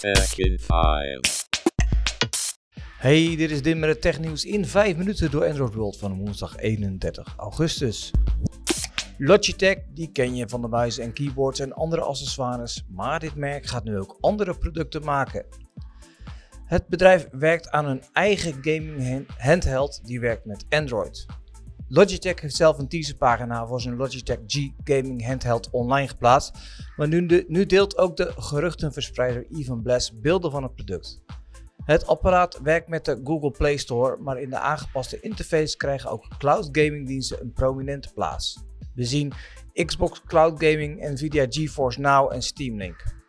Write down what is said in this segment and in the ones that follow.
Tech in 5. Hey, dit is Dim met het technieuws in 5 minuten door Android World van woensdag 31 augustus. Logitech, die ken je van de muizen en keyboards en andere accessoires, maar dit merk gaat nu ook andere producten maken. Het bedrijf werkt aan een eigen gaming handheld die werkt met Android. Logitech heeft zelf een teaserpagina voor zijn Logitech G Gaming Handheld online geplaatst, maar nu, nu deelt ook de geruchtenverspreider Ivan Bless beelden van het product. Het apparaat werkt met de Google Play Store, maar in de aangepaste interface krijgen ook cloud gaming diensten een prominente plaats. We zien Xbox Cloud Gaming, Nvidia GeForce Now en Steam Link.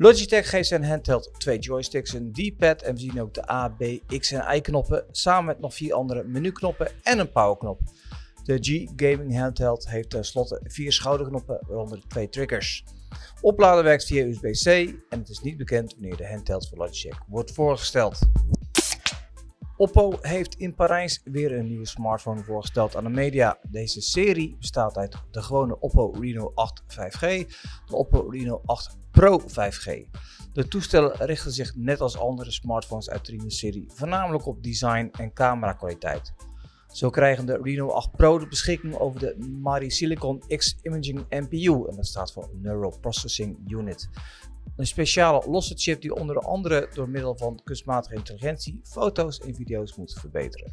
Logitech geeft zijn handheld twee joysticks, een D-pad en we zien ook de A, B, X en Y knoppen samen met nog vier andere menuknoppen en een powerknop. De G Gaming Handheld heeft tenslotte vier schouderknoppen, waaronder twee triggers. Opladen werkt via USB-C en het is niet bekend wanneer de handheld van Logitech wordt voorgesteld. Oppo heeft in Parijs weer een nieuwe smartphone voorgesteld aan de media. Deze serie bestaat uit de gewone Oppo Reno 8 5G, de Oppo Reno 8 Pro 5G. De toestellen richten zich net als andere smartphones uit de Reno-serie voornamelijk op design en camerakwaliteit. Zo krijgen de Reno 8 Pro de beschikking over de Mari Silicon X Imaging NPU en dat staat voor Neural Processing Unit. Een speciale losse chip die onder andere door middel van kunstmatige intelligentie foto's en video's moet verbeteren.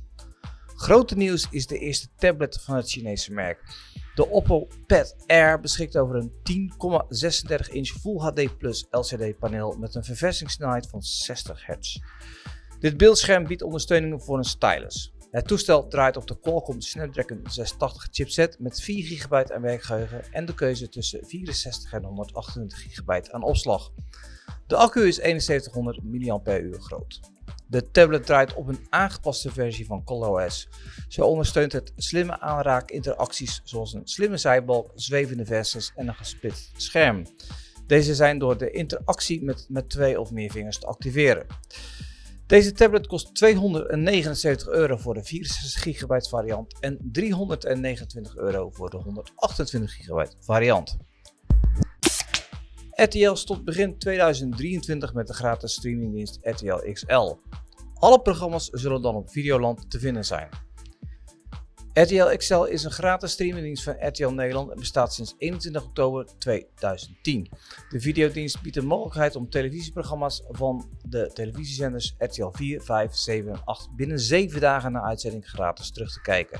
Grote nieuws is de eerste tablet van het Chinese merk. De Oppo Pad Air beschikt over een 10,36 inch Full HD Plus LCD paneel met een verversingssnelheid van 60 Hz. Dit beeldscherm biedt ondersteuning voor een stylus. Het toestel draait op de Qualcomm Snapdragon 680 chipset met 4 GB aan werkgeheugen en de keuze tussen 64 en 128 GB aan opslag. De accu is 7100 mAh groot. De tablet draait op een aangepaste versie van ColorOS. Zo ondersteunt het slimme aanraakinteracties zoals een slimme zijbalk, zwevende versies en een gesplit scherm. Deze zijn door de interactie met, met twee of meer vingers te activeren. Deze tablet kost 279 euro voor de 64 GB variant en 329 euro voor de 128 GB variant. RTL stopt begin 2023 met de gratis streamingdienst RTL XL. Alle programma's zullen dan op Videoland te vinden zijn. RTL XL is een gratis streamingdienst van RTL Nederland en bestaat sinds 21 oktober 2010. De videodienst biedt de mogelijkheid om televisieprogramma's van de televisiezenders RTL 4, 5, 7 en 8 binnen 7 dagen na uitzending gratis terug te kijken.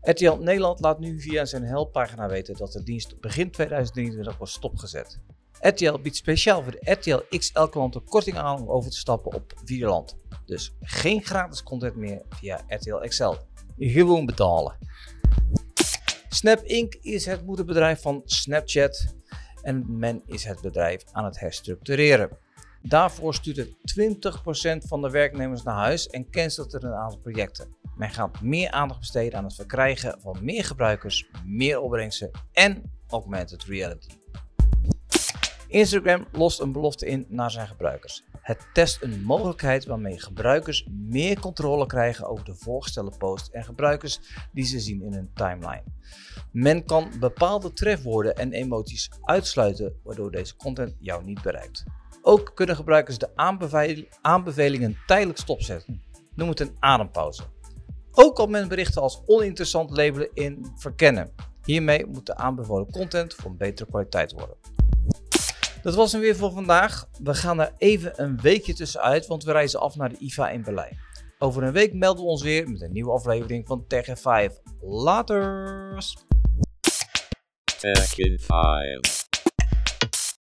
RTL Nederland laat nu via zijn helppagina weten dat de dienst begin 2023 wordt stopgezet. RTL biedt speciaal voor de RTL XL klanten korting aan om over te stappen op Videoland. Dus geen gratis content meer via RTL XL. Gewoon betalen. Snap Inc. is het moederbedrijf van Snapchat en men is het bedrijf aan het herstructureren. Daarvoor stuurt het 20% van de werknemers naar huis en cancelt er een aantal projecten. Men gaat meer aandacht besteden aan het verkrijgen van meer gebruikers, meer opbrengsten en augmented reality. Instagram lost een belofte in naar zijn gebruikers. Het test een mogelijkheid waarmee gebruikers meer controle krijgen over de voorgestelde posts en gebruikers die ze zien in hun timeline. Men kan bepaalde trefwoorden en emoties uitsluiten waardoor deze content jou niet bereikt. Ook kunnen gebruikers de aanbevelingen tijdelijk stopzetten. Noem het een adempauze. Ook kan men berichten als oninteressant labelen in verkennen. Hiermee moet de aanbevolen content van betere kwaliteit worden. Dat was hem weer voor vandaag. We gaan er even een weekje tussenuit, want we reizen af naar de IFA in Berlijn. Over een week melden we ons weer met een nieuwe aflevering van Tech 5. Later! Tech in 5.